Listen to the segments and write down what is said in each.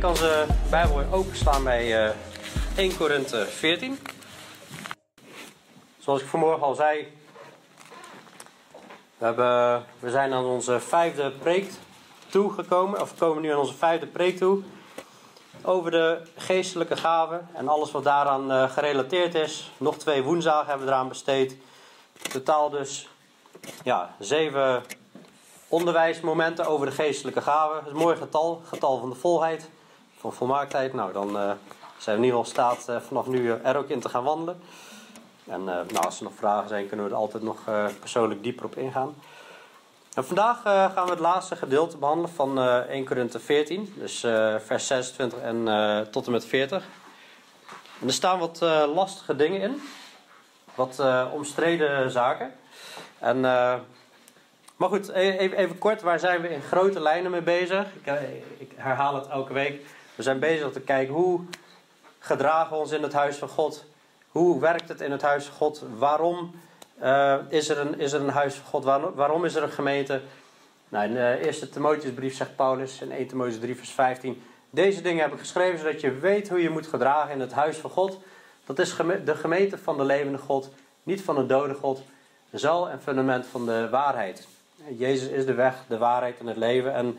Kan zijn Bijbel weer openslaan bij eh 1 Korinthe 14. Zoals ik vanmorgen al zei, we, hebben, we zijn aan onze vijfde preek toegekomen, of komen nu aan onze vijfde preek toe. Over de geestelijke gaven en alles wat daaraan eh, gerelateerd is. Nog twee woensdagen hebben we eraan besteed. Totaal dus ja, zeven onderwijsmomenten over de geestelijke gaven. Dat is een mooi getal, getal van de volheid, van volmaaktheid. Nou, dan eh, zijn we in ieder geval staat uh, vanaf nu er ook in te gaan wandelen. En nou, als er nog vragen zijn, kunnen we er altijd nog persoonlijk dieper op ingaan. En vandaag gaan we het laatste gedeelte behandelen van 1 Korinthe 14, dus vers 26 en tot en met 40. En er staan wat lastige dingen in, wat omstreden zaken. En, maar goed, even, even, kort, waar zijn we in grote lijnen mee bezig? Ik herhaal het elke week. We zijn bezig te kijken hoe gedragen we ons in het huis van God hoe werkt het in het huis van God? Waarom uh, is, er een, is er een huis van God? Waarom, is er een gemeente? Nou, in de eerste Timotheusbrief zegt Paulus in 1 Timotheus 3 vers 15... Deze dingen heb ik geschreven zodat je weet hoe je moet gedragen in het huis van God. Dat is de gemeente van de levende God, niet van de dode God. Zal en fundament van de waarheid. Jezus is de weg, de waarheid en het leven. En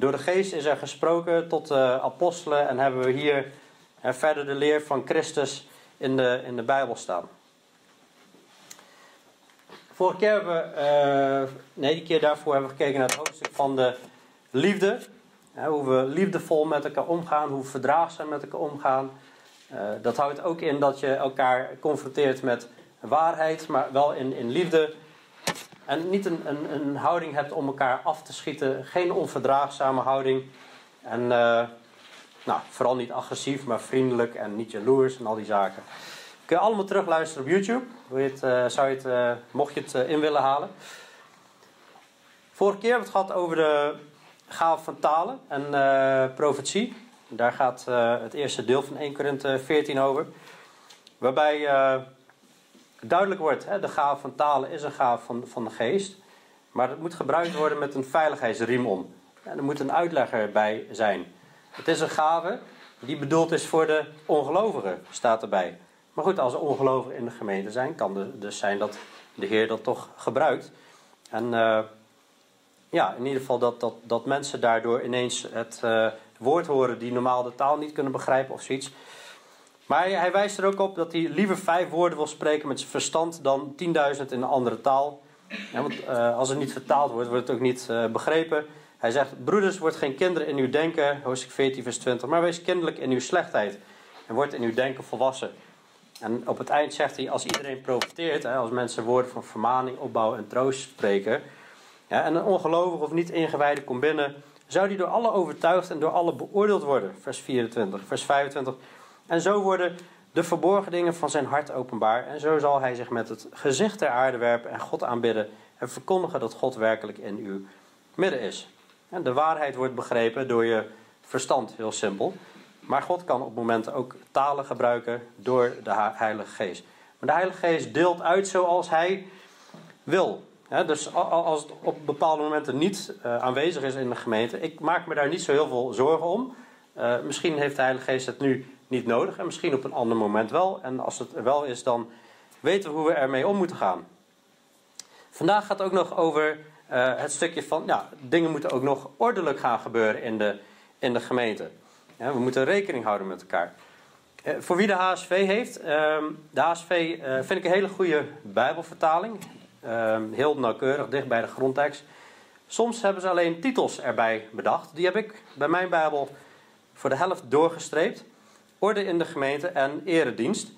door de geest is er gesproken tot de apostelen en hebben we hier verder de leer van Christus in de, in de Bijbel staan. Vorige keer hebben we, uh, nee, die keer daarvoor hebben we gekeken naar het hoofdstuk van de liefde. Ja, hoe we liefdevol met elkaar omgaan, hoe we verdraagzaam met elkaar omgaan. Uh, dat houdt ook in dat je elkaar confronteert met waarheid, maar wel in, in liefde. En niet een, een, een houding hebt om elkaar af te schieten. Geen onverdraagzame houding. En uh, nou, vooral niet agressief, maar vriendelijk en niet jaloers en al die zaken. Kun je allemaal terugluisteren op YouTube. Wil je het, uh, zou je het, uh, mocht je het in willen halen. Vorige keer hebben we het gehad over de gave van talen en profetie. Daar gaat het eerste deel van 1 Korinthe 14 over. Waarbij duidelijk wordt, hè, de gave van talen is een gave van, van de geest. Maar het moet gebruikt worden met een veiligheidsriem om. Er moet een uitlegger bij zijn. Het is een gave die bedoeld is voor de ongelovigen, staat erbij. Maar goed, als er ongelovigen in de gemeente zijn, kan het dus zijn dat de Heer dat toch gebruikt. En uh, ja, in ieder geval dat, dat, dat mensen daardoor ineens het uh, woord horen die normaal de taal niet kunnen begrijpen of zoiets. Maar hij, wijst er ook op dat hij liever vijf woorden wil spreken met zijn verstand dan 10.000 in een andere taal. Want uh, als het niet vertaald wordt, wordt het ook niet begrepen. Hij zegt, broeders, word geen kinderen in uw denken, hoofdstuk 14 vers 20, maar wees kinderlijk in uw slechtheid en word in uw denken volwassen. En op het eind zegt hij, als iedereen profiteert, als mensen woorden van vermaning, opbouw en troost spreken, en een ongelovige of niet ingewijde komt binnen, zou die door alle overtuigd en door alle beoordeeld worden. Vers 24, vers 25. En zo worden de verborgen dingen van zijn hart openbaar. En zo zal hij zich met het gezicht ter aarde werpen en God aanbidden en verkondigen dat God werkelijk in uw midden is. En de waarheid wordt begrepen door je verstand, heel simpel. Maar God kan op momenten ook talen gebruiken door de Heilige Geest. Maar de Heilige Geest deelt uit zoals Hij wil. dus als het op bepaalde momenten niet uh, aanwezig is in de gemeente, ik maak me daar niet zo heel veel zorgen om. Uh, misschien heeft de Heilige Geest het nu niet nodig en misschien op een ander moment wel. En als het er wel is, dan weten we hoe we ermee om moeten gaan. Vandaag gaat het ook nog over uh, het stukje van, ja, dingen moeten ook nog ordelijk gaan gebeuren in de, in de gemeente. We moeten rekening houden met elkaar. Uh, voor wie de HSV heeft, uh, de HSV uh, vind ik een hele goede Bijbelvertaling. Ehm, heel nauwkeurig, dicht bij de grondtekst. Soms hebben ze alleen titels erbij bedacht. Die heb ik bij mijn Bijbel voor de helft doorgestreept. Orde in de gemeente en eredienst.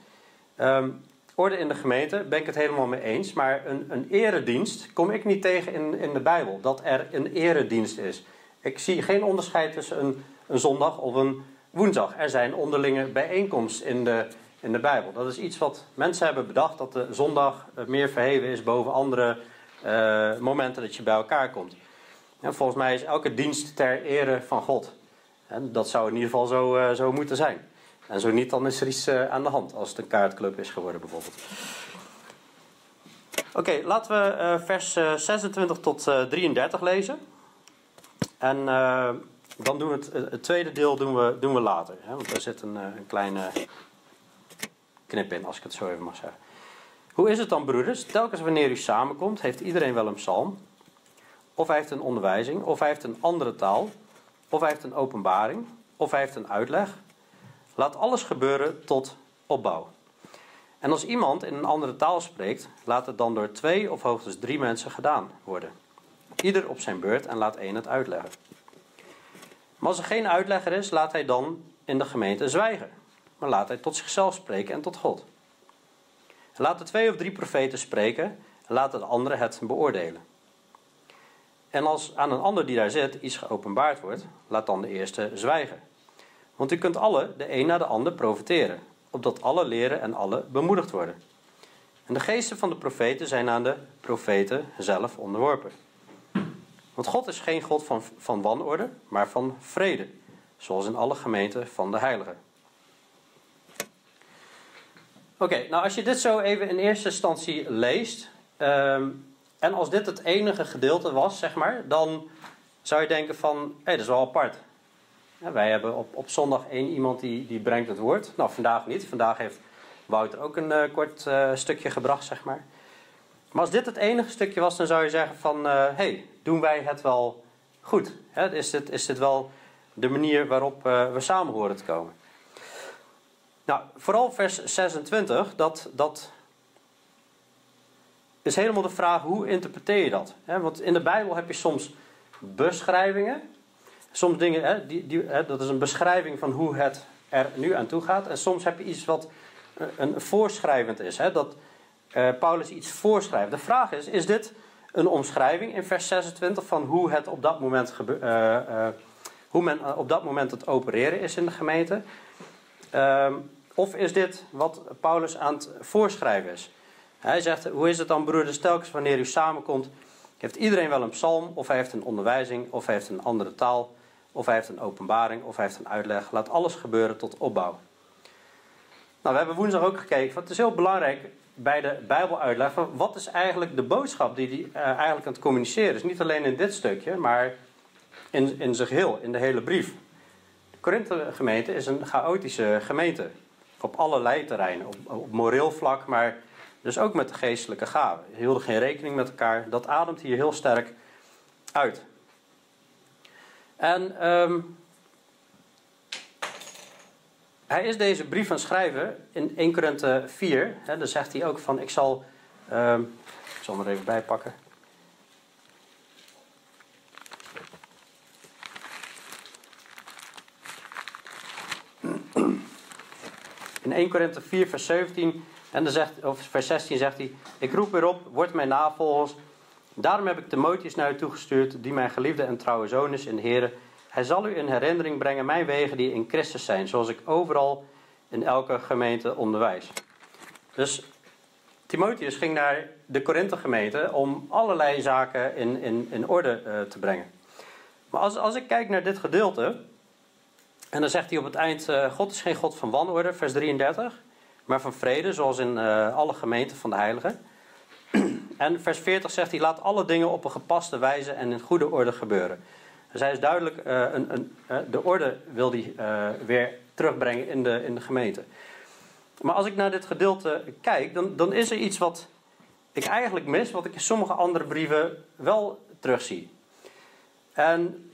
Um, orde in de gemeente, ben ik het helemaal mee eens. Maar een, een eredienst kom ik niet tegen in, in de Bijbel. Dat er een eredienst is. Ik zie geen onderscheid tussen een, een zondag of een woensdag. Er zijn onderlinge bijeenkomsten in de, in de Bijbel. Dat is iets wat mensen hebben bedacht. Dat de zondag meer verheven is boven andere uh, momenten dat je bij elkaar komt. En volgens mij is elke dienst ter ere van God. En dat zou in ieder geval zo, uh, zo moeten zijn. En zo niet, dan is er iets uh, aan de hand als het een kaartclub is geworden bijvoorbeeld. Oké, laten we uh, vers uh, 26 tot 33 lezen. En dan doen we het, het tweede deel doen we, doen we later. Hè, want daar zit een, een kleine knip in, als ik het zo even mag zeggen. Hoe is het dan, broeders? Telkens wanneer u samenkomt, heeft iedereen wel een psalm. Of hij heeft een onderwijzing, of hij heeft een andere taal, of hij heeft een openbaring, of hij heeft een uitleg. Laat alles gebeuren tot opbouw. En als iemand in een andere taal spreekt, laat het dan door twee of hoogstens drie mensen gedaan worden. Ieder op zijn beurt en laat één het uitleggen. Maar als er geen uitlegger is, laat hij dan in de gemeente zwijgen. Maar laat hij tot zichzelf spreken en tot God. Laat de twee of drie profeten spreken en laat de andere het beoordelen. En als aan een ander die daar zit iets geopenbaard wordt, laat dan de eerste zwijgen. Want u kunt alle, de een na de ander, profiteren, opdat alle leren en alle bemoedigd worden. En de geesten van de profeten zijn aan de profeten zelf onderworpen. Want God is geen God van, van wanorde, maar van vrede, zoals in alle gemeenten van de heiligen. Oké, nou als je dit zo even in eerste instantie leest, ehm, en als dit het enige gedeelte was, zeg maar, dan zou je denken van, hé, hey, dat is wel apart. Wij hebben op, op zondag één iemand die, die brengt het woord. Nou, vandaag niet. Vandaag heeft Wouter ook een uh, kort uh, stukje gebracht, zeg maar. Maar als dit het enige stukje was, dan zou je zeggen van... hé, uh, hey, doen wij het wel goed? Hè? Is, dit, is dit wel de manier waarop we samen horen te komen? Nou, vooral vers 26, dat, dat is helemaal de vraag hoe interpreteer je dat? Want in de Bijbel heb je soms beschrijvingen. Soms dingen, hè, die, die, hè, dat is een beschrijving van hoe het er nu aan toe gaat. En soms heb je iets wat een voorschrijvend is. Hè, dat uh, Paulus iets voorschrijft. De vraag is, is dit een omschrijving in vers 26 van hoe het op dat moment, uh, uh, hoe men op dat moment het opereren is in de gemeente? Ehm, of is dit wat Paulus aan het voorschrijven is? Hij zegt, hoe is het dan broeders, telkens wanneer u samenkomt, heeft iedereen wel een psalm, of hij heeft een onderwijzing, of hij heeft een andere taal, of hij heeft een openbaring, of hij heeft een uitleg. Laat alles gebeuren tot opbouw. Nou, we hebben woensdag ook gekeken, want het is heel belangrijk bij de Bijbeluitleg, wat is eigenlijk de boodschap die hij uh, eigenlijk aan het communiceren is. Niet alleen in dit stukje, maar in, in zijn geheel, in de hele brief. De Korinthe gemeente is een chaotische gemeente. Op allerlei terreinen, op, op moreel vlak, maar dus ook met de geestelijke gaven. Ze hielden geen rekening met elkaar. Dat ademt hier heel sterk uit. En um, hij is deze brief aan schrijven in 1 Korinthe 4. Hè, dan zegt hij ook van ik zal... Um, ik zal hem er even bij pakken. In 1 Korinthe 4 vers 17 en dan zegt, of vers 16 zegt hij: Ik roep weer op, word mijn navolgers. Daarom heb ik Timotheus naar u toegestuurd, die mijn geliefde en trouwe zoon is in de Heer. Hij zal u in herinnering brengen mijn wegen die in Christus zijn, zoals ik overal in elke gemeente onderwijs. Dus Timotheus ging naar de Korinthe gemeente om allerlei zaken in, in, in orde uh, te brengen. Maar als, als ik kijk naar dit gedeelte, en dan zegt hij op het eind: uh, God is geen God van wanorde, vers 33 maar van vrede, zoals in uh, alle gemeenten van de heiligen. En vers 40 zegt hij: laat alle dingen op een gepaste wijze en in goede orde gebeuren. Hij is duidelijk, uh, een, een, uh, de orde wil hij weer terugbrengen in de, in de gemeente. Maar als ik naar dit gedeelte kijk, dan, dan is er iets wat ik eigenlijk mis, wat ik in sommige andere brieven wel terugzie. En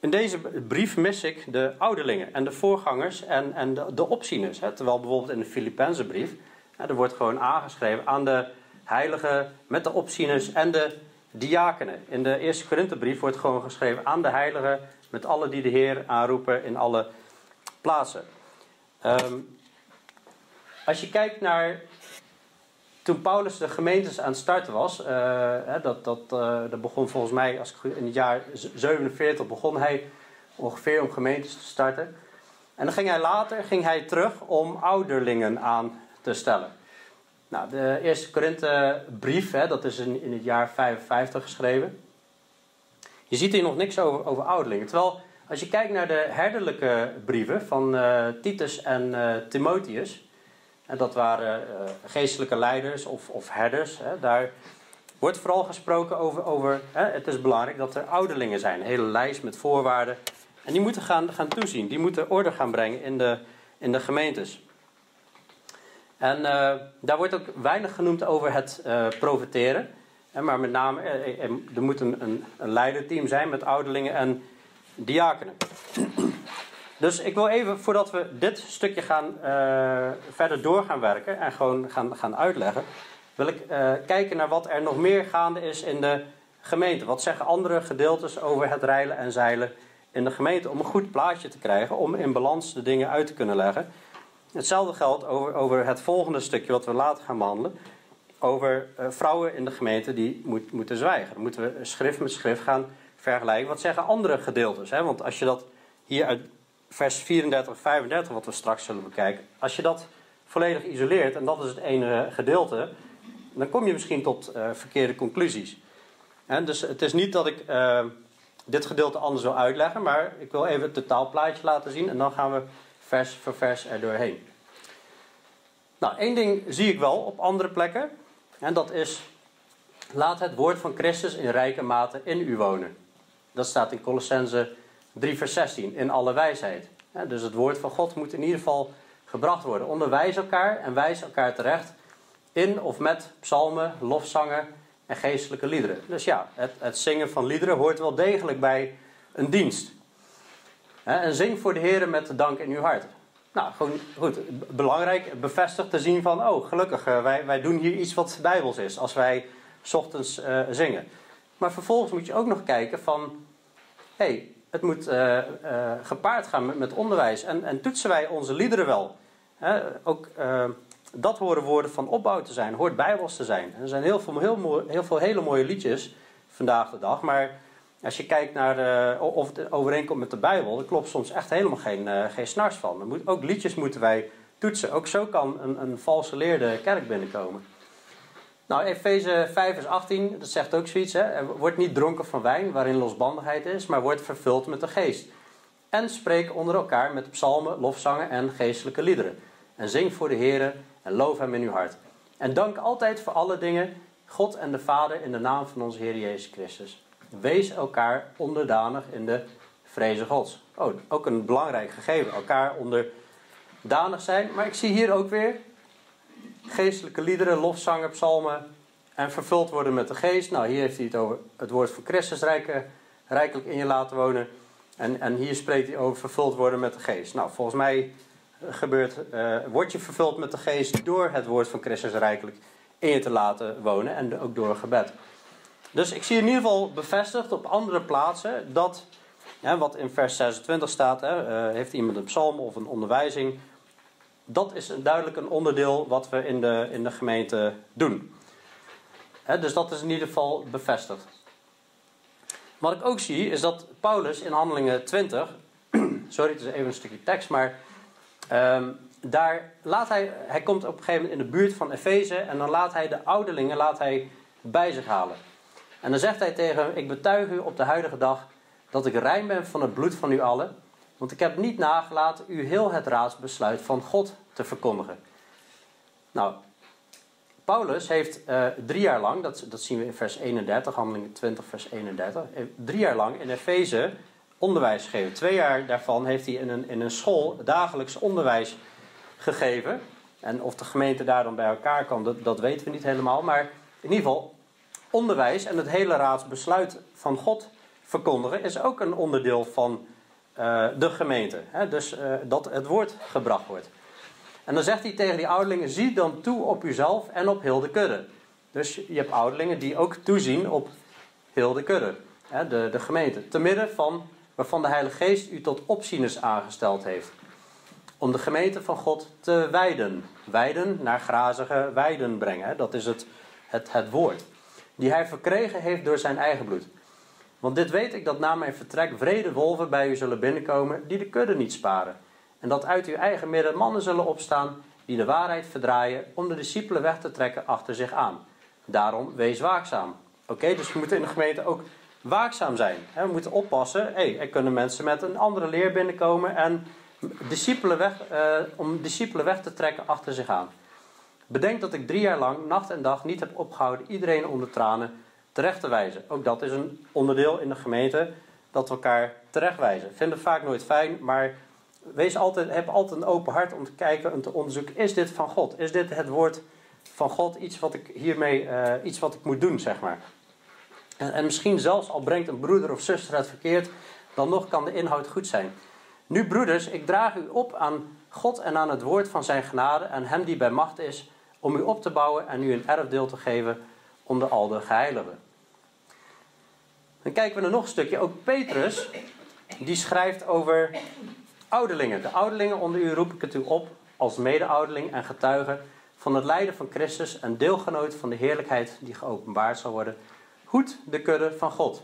in deze brief mis ik de ouderlingen en de voorgangers en, en de, de opzieners. Hè. Terwijl bijvoorbeeld in de Filipijnse brief, er wordt gewoon aangeschreven aan de heiligen met de opzieners en de diakenen. In de eerste Korinthebrief wordt gewoon geschreven aan de heiligen met alle die de Heer aanroepen in alle plaatsen. Um, als je kijkt naar toen Paulus de gemeentes aan het starten was, uh, dat, dat, uh, dat begon volgens mij als in het jaar 47 begon hij ongeveer om gemeentes te starten. En dan ging hij later ging hij terug om ouderlingen aan te stellen. Nou, de eerste Korinthe brief, hè, dat is in, in het jaar 55 geschreven. Je ziet hier nog niks over, over ouderlingen. Terwijl als je kijkt naar de herderlijke brieven van uh, Titus en Timotheus, en dat waren uh, geestelijke leiders of, of herders. Hè. Daar wordt vooral gesproken over, over hè, het is belangrijk dat er ouderlingen zijn. Een hele lijst met voorwaarden. En die moeten gaan, gaan toezien. Die moeten orde gaan brengen in de, in de gemeentes. En uh, daar wordt ook weinig genoemd over het uh, profeteren. Maar met name, er moet een, een, een leiderteam zijn met ouderlingen en diakenen. Dus ik wil even, voordat we dit stukje gaan, verder door gaan werken en gewoon gaan, gaan uitleggen, wil ik kijken naar wat er nog meer gaande is in de gemeente. Wat zeggen andere gedeeltes over het reilen en zeilen in de gemeente? Om een goed plaatje te krijgen, om in balans de dingen uit te kunnen leggen. Hetzelfde geldt over, over het volgende stukje wat we later gaan behandelen. Over uh, vrouwen in de gemeente die moet, moeten zwijgen. Dan moeten we schrift met schrift gaan vergelijken. Wat zeggen andere gedeeltes? Hè? Want als je dat hier uit vers 34 en 35, wat we straks zullen bekijken. Als je dat volledig isoleert, en dat is het ene gedeelte, dan kom je misschien tot uh, verkeerde conclusies. Dus het is niet dat ik uh, dit gedeelte anders wil uitleggen, maar ik wil even het totaalplaatje laten zien en dan gaan we vers voor vers er doorheen. Nou, één ding zie ik wel op andere plekken, en dat is: laat het woord van Christus in rijke mate in u wonen. Dat staat in Colossense 3 vers 16, in alle wijsheid. dus het woord van God moet in ieder geval gebracht worden. Onderwijs elkaar en wijs elkaar terecht in of met psalmen, lofzangen en geestelijke liederen. Dus ja, het, het zingen van liederen hoort wel degelijk bij een dienst. En zing voor de Heer met dank in uw hart. Nou, gewoon goed. Belangrijk, bevestigd te zien van, oh, gelukkig, eh, wij, wij doen hier iets wat bijbels is als wij ochtends uh, zingen. Maar vervolgens moet je ook nog kijken van, hé, hey, het moet uh, gepaard gaan met, met, onderwijs. En, en, toetsen wij onze liederen wel? ook dat horen woorden van opbouw te zijn, hoort bijbels te zijn. er zijn heel veel, heel, heel veel hele mooie liedjes vandaag de dag. Maar als je kijkt naar of het overeenkomt met de Bijbel, klopt soms echt helemaal geen, geen snars van. Ook liedjes moeten wij toetsen. Ook zo kan een, een valse leerde kerk binnenkomen. Nou, Efeze 5 vers 18, dat zegt ook zoiets. Hè? Word niet dronken van wijn, waarin losbandigheid is, maar word vervuld met de geest. En spreek onder elkaar met psalmen, lofzangen en geestelijke liederen. En zing voor de Heer en loof hem in uw hart. En dank altijd voor alle dingen God en de Vader in de naam van onze Heer Jezus Christus. Wees elkaar onderdanig in de vreze Gods. Oh, ook een belangrijk gegeven. Elkaar onderdanig zijn. Maar ik zie hier ook weer geestelijke liederen, lofzangen, psalmen en vervuld worden met de geest. Nou, hier heeft hij het over het woord van Christus rijkelijk in je laten wonen. En, en hier spreekt hij over vervuld worden met de geest. Nou, volgens mij gebeurt, uh, word je vervuld met de geest door het woord van Christus rijkelijk in je te laten wonen en ook door gebed. Dus ik zie in ieder geval bevestigd op andere plaatsen dat, hè, wat in vers 26 staat, hè, uh, heeft iemand een psalm of een onderwijzing, dat is duidelijk een onderdeel wat we in de, in de gemeente doen. dus dat is in ieder geval bevestigd. Wat ik ook zie is dat Paulus in Handelingen 20, sorry het is even een stukje tekst, maar um, daar laat hij, hij komt op een gegeven moment in de buurt van Efeze en dan laat hij de ouderlingen laat hij bij zich halen. En dan zegt hij tegen hem, ik betuig u op de huidige dag dat ik rein ben van het bloed van u allen want ik heb niet nagelaten u heel het raadsbesluit van God te verkondigen. Nou, Paulus heeft uh, drie jaar lang, dat, dat zien we in vers 31, handelingen 20, vers 31, drie jaar lang in Efeze onderwijs gegeven. Twee jaar daarvan heeft hij in een, in een school dagelijks onderwijs gegeven. En of de gemeente daar dan bij elkaar kan, dat, dat weten we niet helemaal. Maar in ieder geval, onderwijs en het hele raadsbesluit van God verkondigen is ook een onderdeel van uh, de gemeente. Hè? Dus uh, dat het woord gebracht wordt. En dan zegt hij tegen die ouderlingen: zie dan toe op uzelf en op heel de kudde. Dus je hebt ouderlingen die ook toezien op heel de kudde, hè? De, de gemeente. Te midden van waarvan de Heilige Geest u tot opzieners aangesteld heeft. Om de gemeente van God te wijden. Wijden naar grazige weiden brengen. Dat is het, het, het woord. Die hij verkregen heeft door zijn eigen bloed. Want dit weet ik dat na mijn vertrek vrede wolven bij u zullen binnenkomen die de kudde niet sparen. En dat uit uw eigen midden mannen zullen opstaan die de waarheid verdraaien om de discipelen weg te trekken achter zich aan. Daarom wees waakzaam. Oké, dus we moeten in de gemeente ook waakzaam zijn. We moeten oppassen. Hey, er kunnen mensen met een andere leer binnenkomen en discipelen weg, uh, om discipelen weg te trekken achter zich aan. Bedenk dat ik drie jaar lang, nacht en dag, niet heb opgehouden iedereen onder tranen terecht te wijzen. Ook dat is een onderdeel in de gemeente dat we elkaar terechtwijzen. Vind het vaak nooit fijn, maar wees altijd, heb altijd een open hart om te kijken en te onderzoeken: is dit van God? Is dit het woord van God? Iets wat ik hiermee, uh, iets wat ik moet doen, zeg maar. En, en misschien zelfs al brengt een broeder of zuster het verkeerd, dan nog kan de inhoud goed zijn. Nu, broeders, ik draag u op aan God en aan het woord van zijn genade en hem die bij macht is om u op te bouwen en u een erfdeel te geven onder al de geheiligen. Dan kijken we er nog een stukje. Ook Petrus, die schrijft over ouderlingen. De ouderlingen onder u roep ik het u op als mede-ouderling en getuige van het lijden van Christus en deelgenoot van de heerlijkheid die geopenbaard zal worden. Hoed de kudde van God.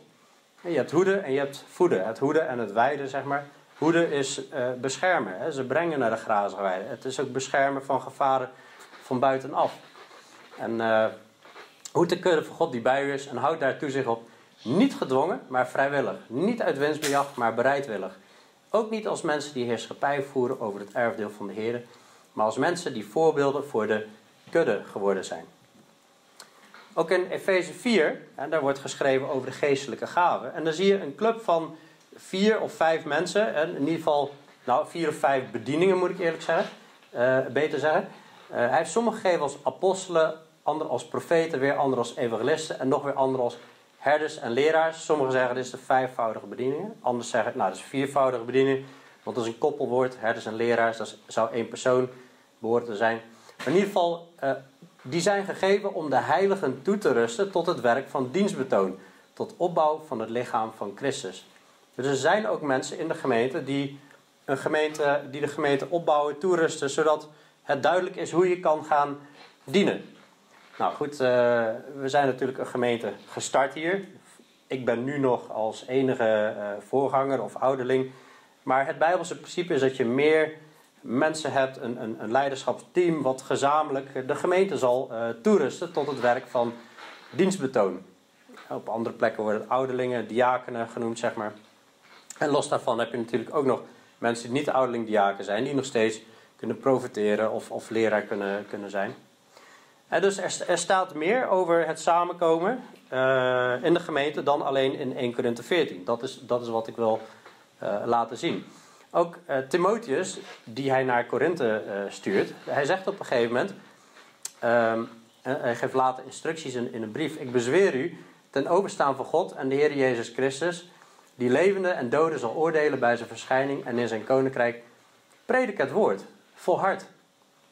En je hebt hoeden en je hebt voeden. Het hoeden en het weiden, zeg maar. Hoeden is uh, beschermen. Hè. Ze brengen naar de grazige weiden. Het is ook beschermen van gevaren van buitenaf. En uh, hoed de kudde van God die bij u is en houdt daar toezicht op. Niet gedwongen, maar vrijwillig. Niet uit winstbejag, maar bereidwillig. Ook niet als mensen die heerschappij voeren over het erfdeel van de Heer, maar als mensen die voorbeelden voor de kudde geworden zijn. Ook in Efeze 4, en daar wordt geschreven over de geestelijke gaven. En dan zie je een club van vier of vijf mensen, en in ieder geval nou, vier of vijf bedieningen moet ik eerlijk zeggen, uh, beter zeggen. Uh, hij heeft sommigen gegeven als apostelen, anderen als profeten, weer anderen als evangelisten en nog weer anderen als herders en leraars. Sommigen zeggen dit is de vijfvoudige bediening. Anderen zeggen nou dat is viervoudige bediening. Want dat is een koppelwoord. Herders en leraars. Dat zou één persoon behoren te zijn. Maar in ieder geval, uh, die zijn gegeven om de heiligen toe te rusten tot het werk van dienstbetoon. Tot opbouw van het lichaam van Christus. Dus er zijn ook mensen in de gemeente die, een gemeente, die de gemeente opbouwen, toerusten. Zodat het duidelijk is hoe je kan gaan dienen. Nou goed, uh, we zijn natuurlijk een gemeente gestart hier. Ik ben nu nog als enige uh, voorganger of ouderling. Maar het Bijbelse principe is dat je meer mensen hebt, een, een, een leiderschapsteam, wat gezamenlijk de gemeente zal uh, toerusten tot het werk van dienstbetoon. Op andere plekken worden het ouderlingen, diakenen genoemd, zeg maar. En los daarvan heb je natuurlijk ook nog mensen die niet ouderling diaken zijn, die nog steeds kunnen profiteren of, of leraar kunnen, kunnen zijn. En dus er, staat meer over het samenkomen uh, in de gemeente dan alleen in 1 Korinthe 14. Dat is, dat is wat ik wil uh, laten zien. Ook Timotheus, die hij naar Korinthe stuurt, hij zegt op een gegeven moment, um, hij geeft later instructies in, in een brief: Ik bezweer u ten overstaan van God en de Heer Jezus Christus, die levende en doden zal oordelen bij zijn verschijning en in zijn koninkrijk. Predik het woord, volhard.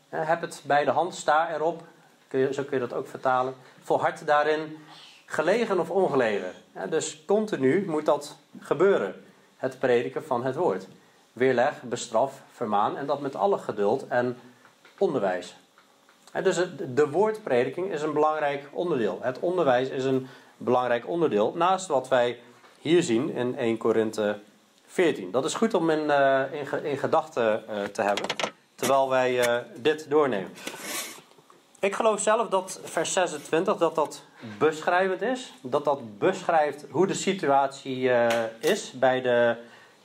Heb het bij de hand, sta erop, zo kun je dat ook vertalen. Volhard daarin, gelegen of ongelegen. Dus continu moet dat gebeuren. Het prediken van het woord. Weerleg, bestraf, vermaan en dat met alle geduld en onderwijs. dus de woordprediking is een belangrijk onderdeel. Het onderwijs is een belangrijk onderdeel. Naast wat wij hier zien in 1 Korinthe 14. Dat is goed om in, uh, in, in gedachten uh, te hebben. Terwijl wij uh, dit doornemen. Ik geloof zelf dat vers 26 dat dat beschrijvend is. Dat dat beschrijft hoe de situatie uh, is bij de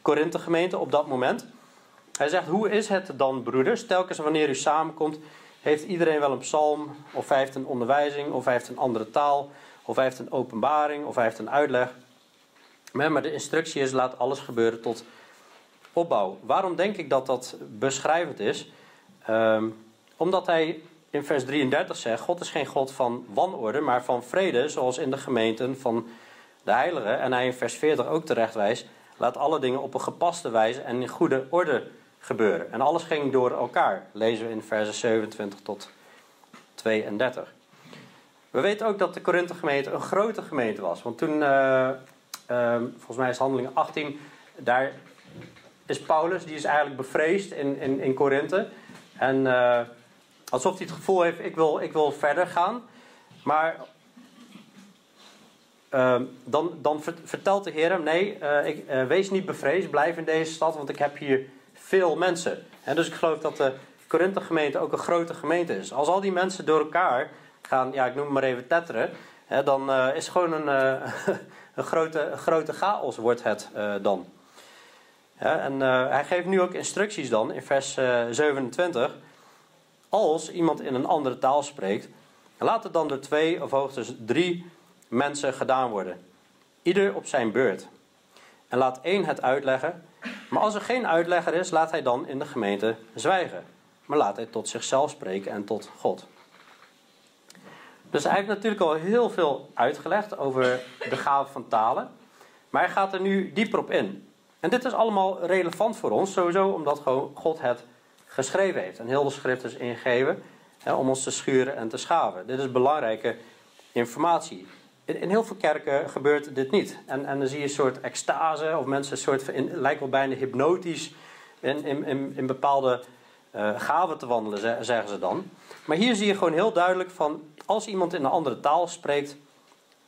Korinthe gemeente op dat moment. Hij zegt, hoe is het dan broeders? Telkens wanneer u samenkomt, heeft iedereen wel een psalm, of hij heeft een onderwijzing, of hij heeft een andere taal, of hij heeft een openbaring, of hij heeft een uitleg. Maar de instructie is, laat alles gebeuren tot opbouw. Waarom denk ik dat dat beschrijvend is? Um, omdat hij in vers 33 zegt: God is geen God van wanorde, maar van vrede, zoals in de gemeenten van de heiligen. En hij in vers 40 ook terecht wijst: laat alle dingen op een gepaste wijze en in goede orde gebeuren. En alles ging door elkaar, lezen we in versen 27 tot 32. We weten ook dat de Korinthe gemeente een grote gemeente was. Want toen, uh, uh, volgens mij is handeling 18, daar is Paulus, die is eigenlijk bevreesd in, in, in Korinthe. En uh, Alsof hij het gevoel heeft, ik wil, ik wil verder gaan. Maar uh, dan, dan vertelt de Heer hem, nee, uh, ik, wees niet bevreesd, blijf in deze stad, want ik heb hier veel mensen. En dus ik geloof dat de Korinthe gemeente ook een grote gemeente is. Als al die mensen door elkaar gaan, ja, ik noem het maar even tetteren, hè, dan is gewoon een, een, grote, een grote chaos wordt het dan. Ja, en hij geeft nu ook instructies dan in vers 27 als iemand in een andere taal spreekt, laat het dan door twee of hoogstens drie mensen gedaan worden. Ieder op zijn beurt. en laat één het uitleggen. Maar als er geen uitlegger is, laat hij dan in de gemeente zwijgen. Maar laat hij tot zichzelf spreken en tot God. Dus hij heeft natuurlijk al heel veel uitgelegd over de gave van talen. Maar hij gaat er nu dieper op in. En dit is allemaal relevant voor ons, sowieso omdat God het geschreven heeft. En heel de schrift is ingegeven hè, om ons te schuren en te schaven. Dit is belangrijke informatie. In, in, heel veel kerken gebeurt dit niet. En, en dan zie je een soort extase, of mensen een soort, lijkt wel bijna hypnotisch in, in, in, bepaalde uh, gaven te wandelen, zeggen ze dan. Maar hier zie je gewoon heel duidelijk van, als iemand in een andere taal spreekt,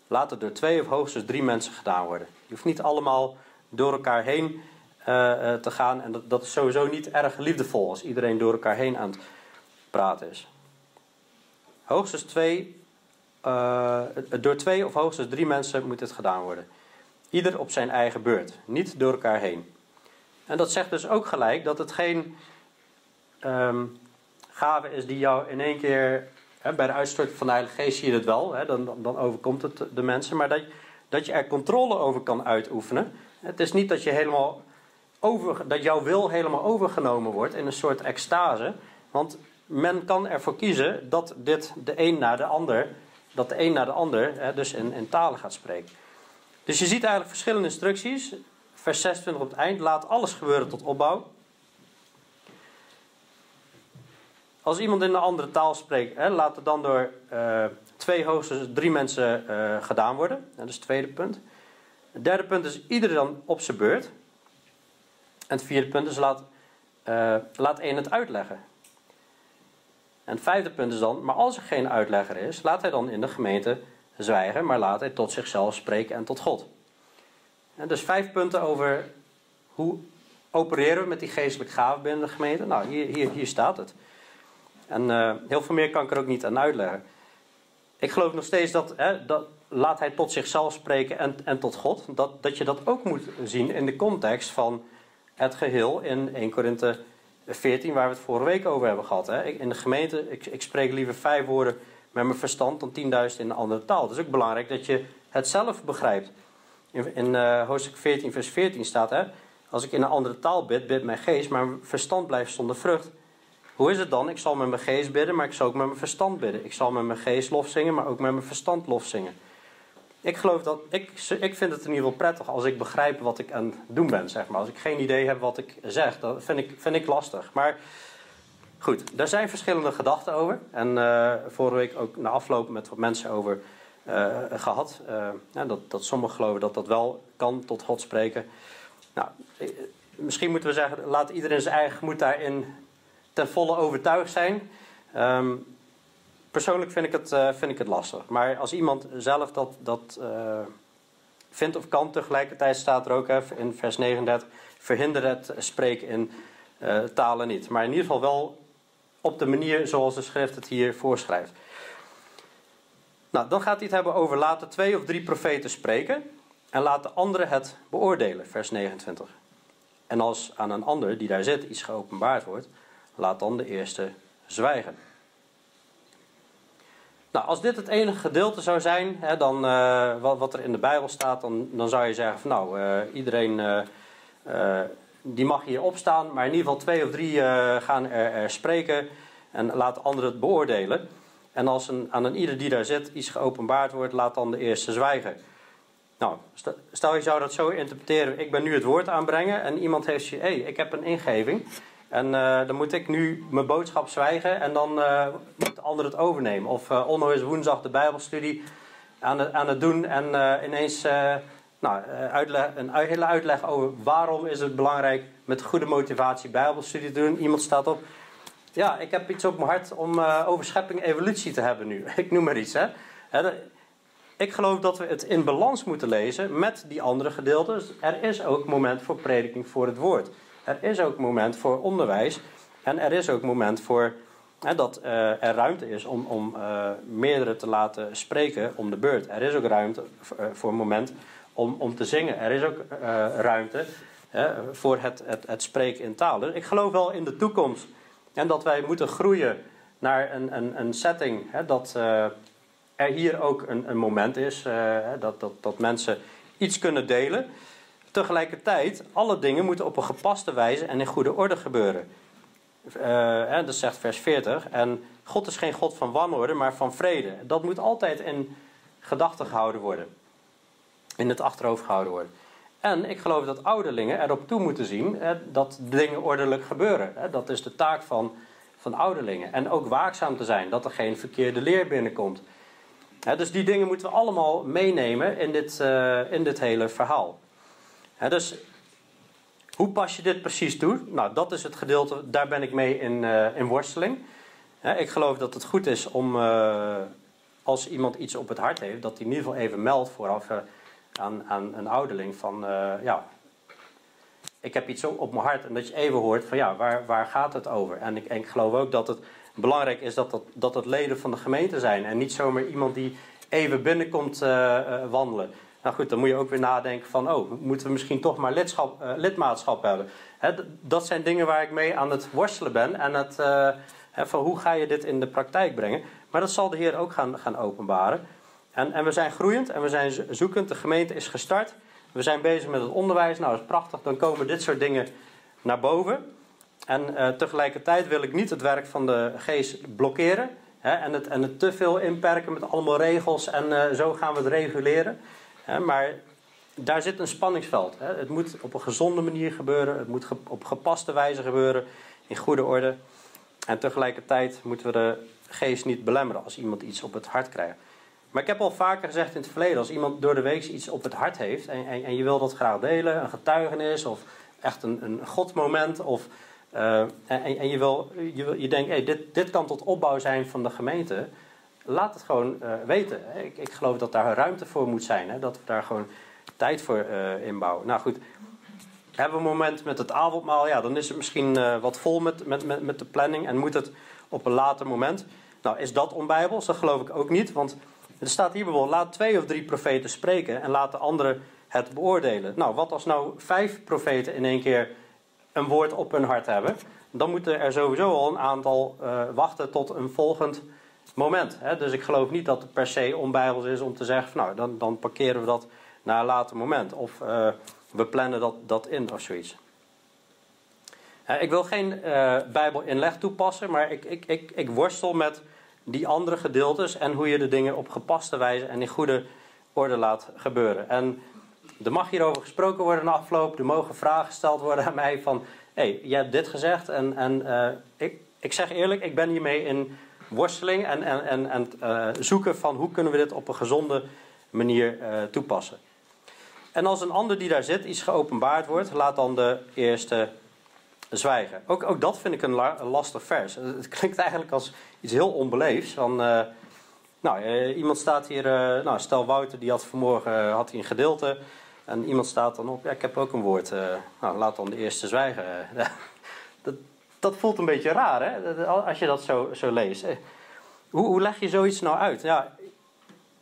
laat het door twee of hoogstens drie mensen gedaan worden. Je hoeft niet allemaal door elkaar heen uh, te gaan. En dat, dat is sowieso niet erg liefdevol als iedereen door elkaar heen aan het praten is. Hoogstens twee, uh, door twee of hoogstens drie mensen moet dit gedaan worden. Ieder op zijn eigen beurt, niet door elkaar heen. En dat zegt dus ook gelijk dat het geen um, gave is die jou in één keer. Hè, bij de uitstorting van de Heilige Geest zie je het wel, hè, dan, dan overkomt het de mensen. Maar dat, dat je er controle over kan uitoefenen. Het is niet dat, je helemaal over, dat jouw wil helemaal overgenomen wordt in een soort extase. Want men kan ervoor kiezen dat dit de een naar de ander, dat de een naar de ander hè, dus in, in talen gaat spreken. Dus je ziet eigenlijk verschillende instructies. Vers 26 op het eind, laat alles gebeuren tot opbouw. Als iemand in een andere taal spreekt, hè, laat het dan door uh, twee hoogstens drie mensen uh, gedaan worden. Dat is het tweede punt. Het derde punt is ieder dan op zijn beurt. En het vierde punt is laat, uh, laat één het uitleggen. En het vijfde punt is dan, maar als er geen uitlegger is, laat hij dan in de gemeente zwijgen, maar laat hij tot zichzelf spreken en tot God. En dus vijf punten over hoe opereren we met die geestelijke gaven binnen de gemeente. Nou, hier, hier, hier staat het. En uh, heel veel meer kan ik er ook niet aan uitleggen. Ik geloof nog steeds dat, hè, dat laat hij tot zichzelf spreken en, en tot God. Dat, dat je dat ook moet zien in de context van het geheel in 1 Korinthe 14, waar we het vorige week over hebben gehad. Hè. In de gemeente, ik, ik spreek liever vijf woorden met mijn verstand dan 10.000 in een andere taal. Het is ook belangrijk dat je het zelf begrijpt. In, in uh, hoofdstuk 14, vers 14 staat: hè, Als ik in een andere taal bid, bid mijn geest, maar mijn verstand blijft zonder vrucht. Hoe is het dan? Ik zal met mijn geest bidden, maar ik zal ook met mijn verstand bidden. Ik zal met mijn geest lof zingen, maar ook met mijn verstand lof zingen. Ik geloof dat, ik, ik vind het in ieder geval prettig als ik begrijp wat ik aan het doen ben, zeg maar. Als ik geen idee heb wat ik zeg, dat vind ik, vind ik lastig. Maar goed, daar zijn verschillende gedachten over. En uh, vorige week ook na afloop met wat mensen over uh, gehad. Ja, dat, dat sommigen geloven dat dat wel kan tot God spreken. Nou, misschien moeten we zeggen, laat iedereen zijn eigen gemoed daarin ten volle overtuigd zijn. Um, persoonlijk vind ik, het, uh, vind ik het lastig. Maar als iemand zelf dat, dat uh, vindt of kan, tegelijkertijd staat er ook even in vers 39: verhinder het spreken in uh, talen niet. Maar in ieder geval wel op de manier zoals de schrift het hier voorschrijft. Nou, dan gaat hij het hebben over laten twee of drie profeten spreken en laat de anderen het beoordelen, vers 29. En als aan een ander die daar zit iets geopenbaard wordt, laat dan de eerste zwijgen. Nou, als dit het enige gedeelte zou zijn, hè, dan, uh, wat, wat, er in de Bijbel staat, dan, dan zou je zeggen van nou, uh, iedereen uh, die mag hier opstaan, maar in ieder geval twee of drie gaan er, er, spreken en laat anderen het beoordelen. En als een, aan een ieder die daar zit iets geopenbaard wordt, laat dan de eerste zwijgen. Nou, stel je zou dat zo interpreteren, ik ben nu het woord aanbrengen en iemand heeft je, hé, hey, ik heb een ingeving. En uh, dan moet ik nu mijn boodschap zwijgen en dan uh, moet de ander het overnemen. Of uh, Onno is woensdag de Bijbelstudie aan het, aan het doen en ineens nou, uitleg, een hele uitleg over waarom is het belangrijk met goede motivatie Bijbelstudie te doen. Iemand staat op, ja, ik heb iets op mijn hart om over schepping evolutie te hebben nu. ik noem maar iets. Hè. Ik geloof dat we het in balans moeten lezen met die andere gedeelten. Dus er is ook moment voor prediking voor het woord. Er is ook moment voor onderwijs. En er is ook moment voor hè, dat uh, er ruimte is om, om uh, meerdere te laten spreken om de beurt. Er is ook ruimte voor, uh, voor een moment om, om te zingen. Er is ook ruimte voor het, het, het spreken in taal. Dus ik geloof wel in de toekomst. En dat wij moeten groeien naar een, een, een setting. Hè, dat er hier ook een, een moment is. dat, dat, dat mensen iets kunnen delen. Tegelijkertijd, alle dingen moeten op een gepaste wijze en in goede orde gebeuren. Uh, dat zegt vers 40. En God is geen God van wanorde, maar van vrede. Dat moet altijd in gedachten gehouden worden. In het achterhoofd gehouden worden. En ik geloof dat ouderlingen erop toe moeten zien hè, dat dingen ordelijk gebeuren. Hè. Dat is de taak van, van ouderlingen. En ook waakzaam te zijn, dat er geen verkeerde leer binnenkomt. Hè, dus die dingen moeten we allemaal meenemen in dit, uh, in dit hele verhaal. Dus hoe pas je dit precies toe? Nou, dat is het gedeelte, daar ben ik mee in, uh, in worsteling. ik geloof dat het goed is om, uh, als iemand iets op het hart heeft, dat hij in ieder geval even meldt vooraf aan, aan een ouderling van, ja, ik heb iets op mijn hart en dat je even hoort van, ja, waar, waar gaat het over? En ik, en ik geloof ook dat het belangrijk is dat, dat, dat het leden van de gemeente zijn en niet zomaar iemand die even binnenkomt wandelen. Nou goed, dan moet je ook weer nadenken van, oh, moeten we misschien toch maar uh, lidmaatschap hebben? Hè, dat zijn dingen waar ik mee aan het worstelen ben en het, hè, van hoe ga je dit in de praktijk brengen? Maar dat zal de Heer ook gaan, gaan openbaren. En, en we zijn groeiend en we zijn zoekend. De gemeente is gestart. We zijn bezig met het onderwijs. Nou, dat is prachtig. Dan komen dit soort dingen naar boven. En uh, tegelijkertijd wil ik niet het werk van de geest blokkeren. Hè, en, het, en het te veel inperken met allemaal regels. En zo gaan we het reguleren. Maar daar zit een spanningsveld. Het moet op een gezonde manier gebeuren. Het moet op gepaste wijze gebeuren. In goede orde. En tegelijkertijd moeten we de geest niet belemmeren als iemand iets op het hart krijgt. Maar ik heb al vaker gezegd in het verleden, als iemand door de week iets op het hart heeft en, en, en je wil dat graag delen, een getuigenis of echt een, een godmoment, of, uh, en, en, je, wil, je, je denkt, hey, dit, dit kan tot opbouw zijn van de gemeente, laat het gewoon uh, weten. Ik, ik geloof dat daar ruimte voor moet zijn, hè, dat we daar gewoon tijd voor uh, inbouwen. Nou goed, hebben we een moment met het avondmaal, ja, dan is het misschien wat vol met, met, met, met de planning en moet het op een later moment. Nou, is dat onbijbels? Dat geloof ik ook niet, want er staat hier bijvoorbeeld, laat twee of drie profeten spreken en laat de anderen het beoordelen. Nou, wat als nou vijf profeten in één keer een woord op hun hart hebben? Dan moeten er sowieso al een aantal wachten tot een volgend moment. Hè? Dus ik geloof niet dat het per se onbijbels is om te zeggen, van, nou, dan, dan parkeren we dat naar een later moment. Of uh, we plannen dat, dat in of zoiets. ik wil geen uh, Bijbelinleg toepassen, maar ik, ik, ik, ik worstel met die andere gedeeltes en hoe je de dingen op gepaste wijze en in goede orde laat gebeuren. En er mag hierover gesproken worden na afloop, er mogen vragen gesteld worden aan mij van, hé, hey, je hebt dit gezegd en, en uh, ik, ik zeg eerlijk, ik ben hiermee in worsteling en, en, en, en uh, zoeken van hoe kunnen we dit op een gezonde manier uh, toepassen. En als een ander die daar zit iets geopenbaard wordt, laat dan de eerste zwijgen. Ook, ook dat vind ik een, la, een lastig vers. Het klinkt eigenlijk als iets heel onbeleefds. Van, nou, iemand staat hier, nou, stel Wouter, die had vanmorgen had een gedeelte. En iemand staat dan op, ja, ik heb ook een woord. nou, laat dan de eerste zwijgen. dat, voelt een beetje raar, hè? Als je dat zo, zo leest. Hoe, hoe leg je zoiets nou uit? Ja,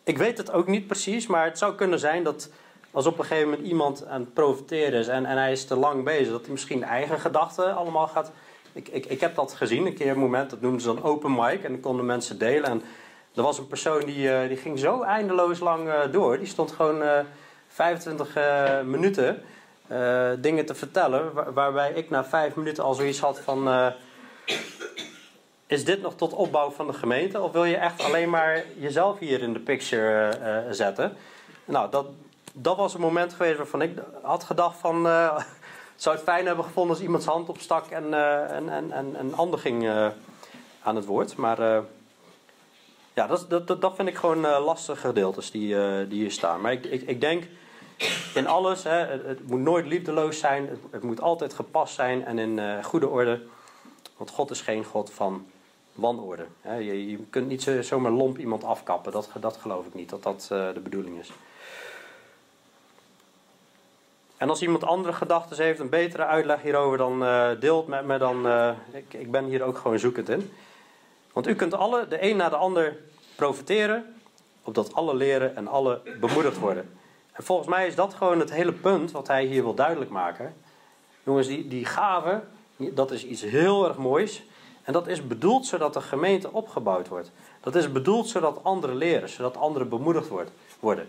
ik weet het ook niet precies, maar het zou kunnen zijn dat als op een gegeven moment iemand aan het profiteren is en, en hij is te lang bezig, dat hij misschien eigen gedachten allemaal gaat. Ik, ik, ik heb dat gezien, een keer een moment, dat noemden ze dan open mic en dan konden mensen delen. En er was een persoon die, uh, die ging zo eindeloos lang uh, door. Die stond gewoon uh, 25 minuten dingen te vertellen, waar, waarbij ik na vijf minuten al zoiets had van. is dit nog tot opbouw van de gemeente? Of wil je echt alleen maar jezelf hier in de picture zetten? Nou, dat, dat was een moment geweest waarvan ik had gedacht van... Zou het fijn hebben gevonden als iemands hand opstak en, uh, en, en, en een ander ging aan het woord. Maar ja, dat, dat, dat vind ik gewoon lastige gedeeltes die, die hier staan. Maar ik, ik, ik denk in alles, hè, het, het, moet nooit liefdeloos zijn. Het, het moet altijd gepast zijn en in goede orde. Want God is geen God van wanorde. Hè. Je, je kunt niet zomaar lomp iemand afkappen. Dat, dat geloof ik niet, dat dat de bedoeling is. En als iemand andere gedachten heeft, een betere uitleg hierover, dan uh, deelt met me. Dan, ik, ik ben hier ook gewoon zoekend in. Want u kunt alle, de een na de ander, profiteren, opdat alle leren en alle bemoedigd worden. En volgens mij is dat gewoon het hele punt wat hij hier wil duidelijk maken. Jongens, die, die gave, dat is iets heel erg moois. En dat is bedoeld zodat de gemeente opgebouwd wordt. Dat is bedoeld zodat anderen leren, zodat anderen bemoedigd worden.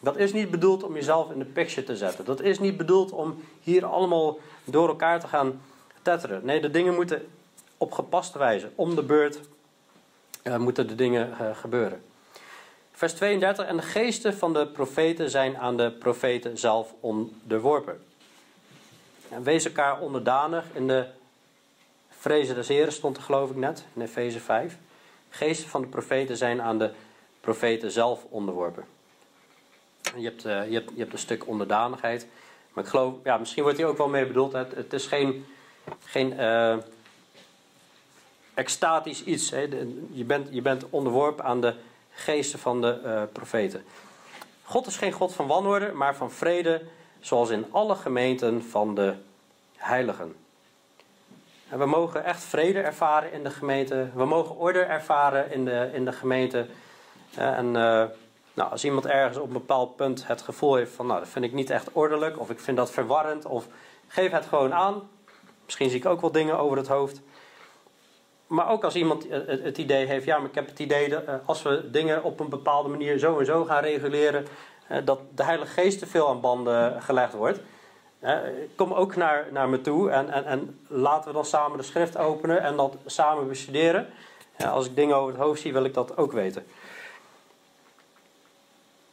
Dat is niet bedoeld om jezelf in de picture te zetten. Dat is niet bedoeld om hier allemaal door elkaar te gaan tetteren. Nee, de dingen moeten op gepaste wijze, om de beurt, uh, moeten de dingen uh, gebeuren. Vers 32. En de geesten van de profeten zijn aan de profeten zelf onderworpen. En wees elkaar onderdanig. In de vrezen des Heren stond er geloof ik net, in Efeze 5. Geesten van de profeten zijn aan de profeten zelf onderworpen. Je hebt, uh, je, hebt, je hebt een stuk onderdanigheid. Maar ik geloof, ja, misschien wordt hier ook wel mee bedoeld. Het, is geen, geen uh, extatisch iets. Hè. Je, bent, je bent onderworpen aan de geesten van de uh, profeten. God is geen God van wanorde, maar van vrede, zoals in alle gemeenten van de heiligen. En we mogen echt vrede ervaren in de gemeente. We mogen orde ervaren in de, in de gemeente. En uh, nou, als iemand ergens op een bepaald punt het gevoel heeft van, nou, dat vind ik niet echt ordelijk, of ik vind dat verwarrend, of geef het gewoon aan. Misschien zie ik ook wel dingen over het hoofd. Maar ook als iemand het idee heeft, ja, maar ik heb het idee dat eh, als we dingen op een bepaalde manier zo en zo gaan reguleren, eh, dat de Heilige Geest te veel aan banden gelegd wordt. Kom ook naar, naar me toe en, en, en laten we dan samen de schrift openen en dat samen bestuderen. Als ik dingen over het hoofd zie, wil ik dat ook weten.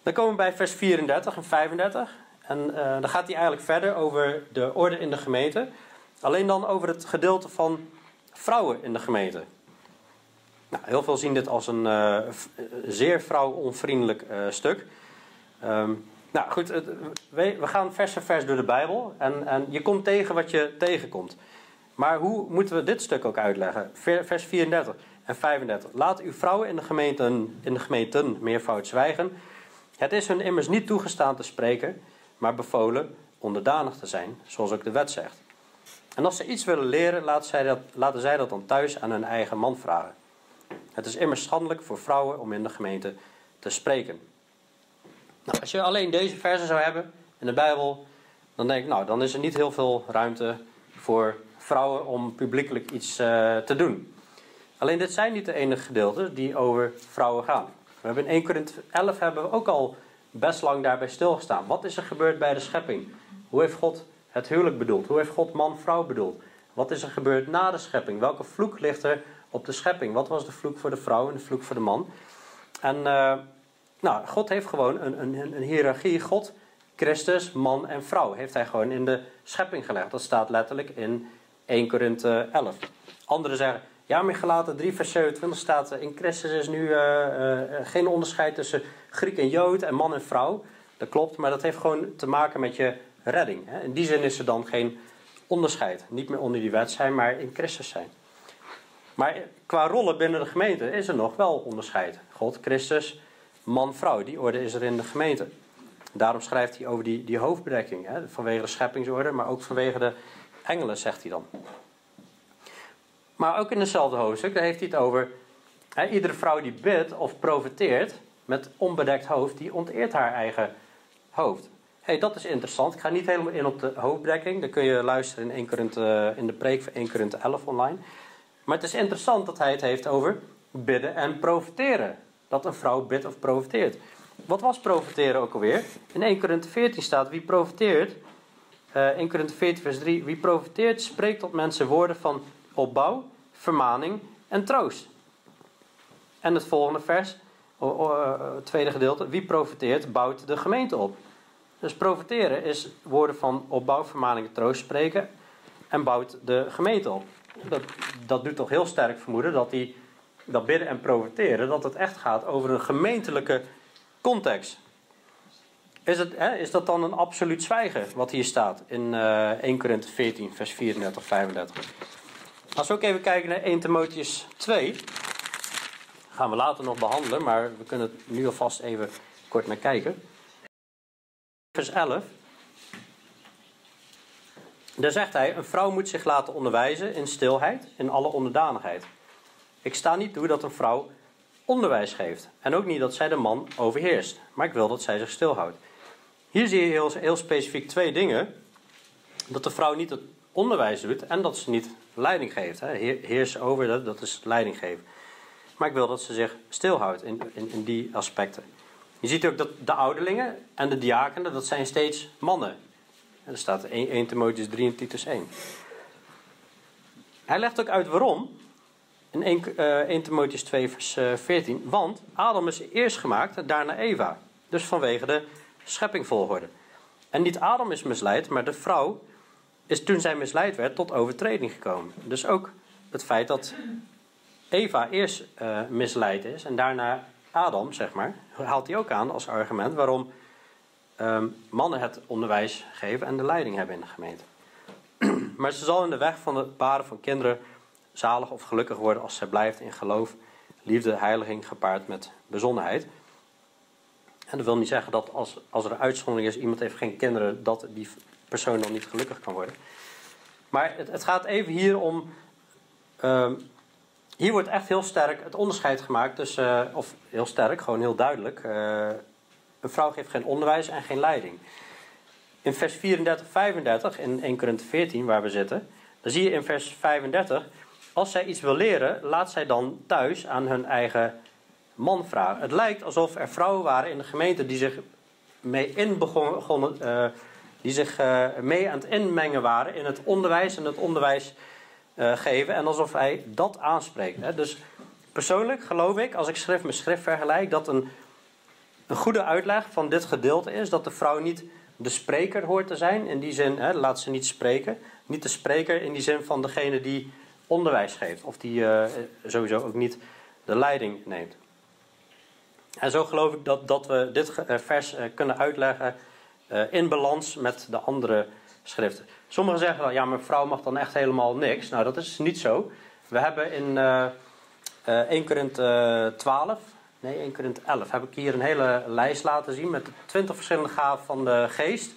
Dan komen we bij vers 34 en 35. En dan gaat hij eigenlijk verder over de orde in de gemeente. Alleen dan over het gedeelte van vrouwen in de gemeente. Nou, heel veel zien dit als een uh, zeer vrouwonvriendelijk uh, stuk. Um, nou goed, we, we, gaan vers voor vers door de Bijbel. En, en je komt tegen wat je tegenkomt. Maar hoe moeten we dit stuk ook uitleggen? Vers 34 en 35. Laat uw vrouwen in de gemeenten, in de gemeenten meervoud zwijgen het is hun immers niet toegestaan te spreken, maar bevolen onderdanig te zijn, zoals ook de wet zegt. En als ze iets willen leren, laten zij dat, laten zij dat dan thuis aan hun eigen man vragen. Het is immers schandelijk voor vrouwen om in de gemeente te spreken. Nou, als je alleen deze versen zou hebben in de Bijbel, dan denk ik, nou, dan is er niet heel veel ruimte voor vrouwen om publiekelijk iets uh, te doen. Alleen dit zijn niet de enige gedeelten die over vrouwen gaan. We hebben in 1 Korinthe 11 hebben we ook al best lang daarbij stilgestaan. Wat is er gebeurd bij de schepping? Hoe heeft God het huwelijk bedoeld? Hoe heeft God man-vrouw bedoeld? Wat is er gebeurd na de schepping? Welke vloek ligt er op de schepping? Wat was de vloek voor de vrouw en de vloek voor de man? En uh, nou, God heeft gewoon een, een, een hiërarchie. God, Christus, man en vrouw heeft hij gewoon in de schepping gelegd. Dat staat letterlijk in 1 Korinthe 11. Anderen zeggen, ja, maar gelaten 3 vers 27 staat... in Christus is nu uh, geen onderscheid tussen Griek en Jood en man en vrouw. Dat klopt, maar dat heeft gewoon te maken met je redding. In die zin is er dan geen onderscheid. Niet meer onder die wet zijn, maar in Christus zijn. Maar qua rollen binnen de gemeente is er nog wel onderscheid. God, Christus, man, vrouw. Die orde is er in de gemeente. Daarom schrijft hij over die, die hoofdbedekking. Hè? Vanwege de scheppingsorde, maar ook vanwege de engelen, zegt hij dan. Maar ook in hetzelfde hoofdstuk, daar heeft hij het over. Hè, iedere vrouw die bidt of profeteert met onbedekt hoofd, die onteert haar eigen hoofd. Hey, dat is interessant. Ik ga niet helemaal in op de hoofddekking. Dan kun je luisteren in, 1 Korinthe, in de preek van 1 Korinthe 11 online. Maar het is interessant dat hij het heeft over bidden en profeteren. Dat een vrouw bidt of profeteert. Wat was profeteren ook alweer? In 1 Korinthe 14 staat: Wie profeteert, uh, 1 Korinthe 14, vers 3: Wie profeteert, spreekt tot mensen woorden van opbouw, vermaning en troost. En het volgende vers, het tweede gedeelte, wie profiteert, bouwt de gemeente op. Dus profiteren is woorden van opbouw, vermaning en troost spreken en bouwt de gemeente op. Dat, dat doet toch heel sterk vermoeden dat, die, dat bidden en profiteren, dat het echt gaat over een gemeentelijke context. Is, het, hè, is dat dan een absoluut zwijgen wat hier staat in uh, 1 Korinthe 14, vers 34, 35? Als we ook even kijken naar 1 Timotheus 2. Gaan we later nog behandelen, maar we kunnen het nu alvast even kort naar kijken. Vers 11. Daar zegt hij: Een vrouw moet zich laten onderwijzen in stilheid, in alle onderdanigheid. Ik sta niet toe dat een vrouw onderwijs geeft. En ook niet dat zij de man overheerst. Maar ik wil dat zij zich stilhoudt. Hier zie je heel, specifiek twee dingen. Dat de vrouw niet het onderwijs doet en dat ze niet leiding geeft. Hè. Heers over, dat, is leiding geven. Maar ik wil dat ze zich stilhoudt in, in die aspecten. Je ziet ook dat de ouderlingen en de diakenen, dat zijn steeds mannen. En er staat 1, 1 Timotheus 3 en Titus 1. Hij legt ook uit waarom. In 1, uh, 1 Timotheus 2 vers 14. Want Adam is eerst gemaakt en daarna Eva. Dus vanwege de scheppingvolgorde. En niet Adam is misleid, maar de vrouw is toen zij misleid werd tot overtreding gekomen. Dus ook het feit dat Eva eerst uh, misleid is en daarna Adam, zeg maar, haalt hij ook aan als argument waarom um, mannen het onderwijs geven en de leiding hebben in de gemeente. maar ze zal in de weg van het baren van kinderen zalig of gelukkig worden als zij blijft in geloof, liefde, heiliging gepaard met bezonnenheid. En dat wil niet zeggen dat als, als er een uitzondering is, iemand heeft geen kinderen, dat die persoon dan niet gelukkig kan worden. Maar het, het gaat even hier om. Uh, hier wordt echt heel sterk het onderscheid gemaakt tussen, uh, of heel sterk, gewoon heel duidelijk. Uh, een vrouw geeft geen onderwijs en geen leiding. In vers 34, 35, in 1 Korinthe 14, waar we zitten, dan zie je in vers 35, als zij iets wil leren, laat zij dan thuis aan hun eigen man vragen. Het lijkt alsof er vrouwen waren in de gemeente die zich mee in begonnen, uh, die zich mee aan het inmengen waren in het onderwijs en het onderwijs uh, geven. En alsof hij dat aanspreekt. Hè. Dus persoonlijk geloof ik, als ik schrift met schrift vergelijk, dat een, een goede uitleg van dit gedeelte is dat de vrouw niet de spreker hoort te zijn. In die zin, hè, laat ze niet spreken. Niet de spreker in die zin van degene die onderwijs geeft. Of die sowieso ook niet de leiding neemt. En zo geloof ik dat, dat we dit vers kunnen uitleggen in balans met de andere schriften. Sommigen zeggen dan, ja, mijn vrouw mag dan echt helemaal niks. Nou, dat is niet zo. We hebben in uh, uh, 1 Korinthe 12, nee, 1 Korinthe 11, heb ik hier een hele lijst laten zien met 20 verschillende gaven van de geest.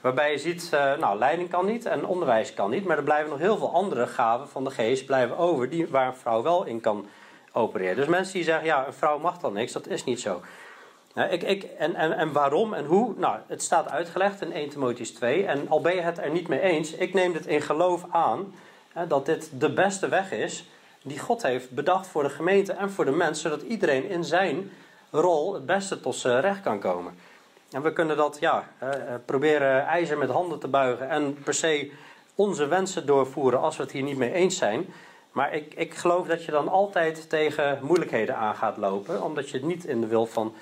Waarbij je ziet, uh, nou, leiding kan niet en onderwijs kan niet. Maar er blijven nog heel veel andere gaven van de geest blijven over, die, waar een vrouw wel in kan opereren. Dus mensen die zeggen, ja, een vrouw mag dan niks, dat is niet zo. Nou, ik, en, en, en waarom en hoe? Nou, het staat uitgelegd in 1 Timotheus 2. En al ben je het er niet mee eens, ik neem dit in geloof aan hè, dat dit de beste weg is die God heeft bedacht voor de gemeente en voor de mens, zodat iedereen in zijn rol het beste tot zijn recht kan komen. En we kunnen dat ja, eh, proberen ijzer met handen te buigen en per se onze wensen doorvoeren als we het hier niet mee eens zijn. Maar ik, ik geloof dat je dan altijd tegen moeilijkheden aan gaat lopen, omdat je het niet in de wil van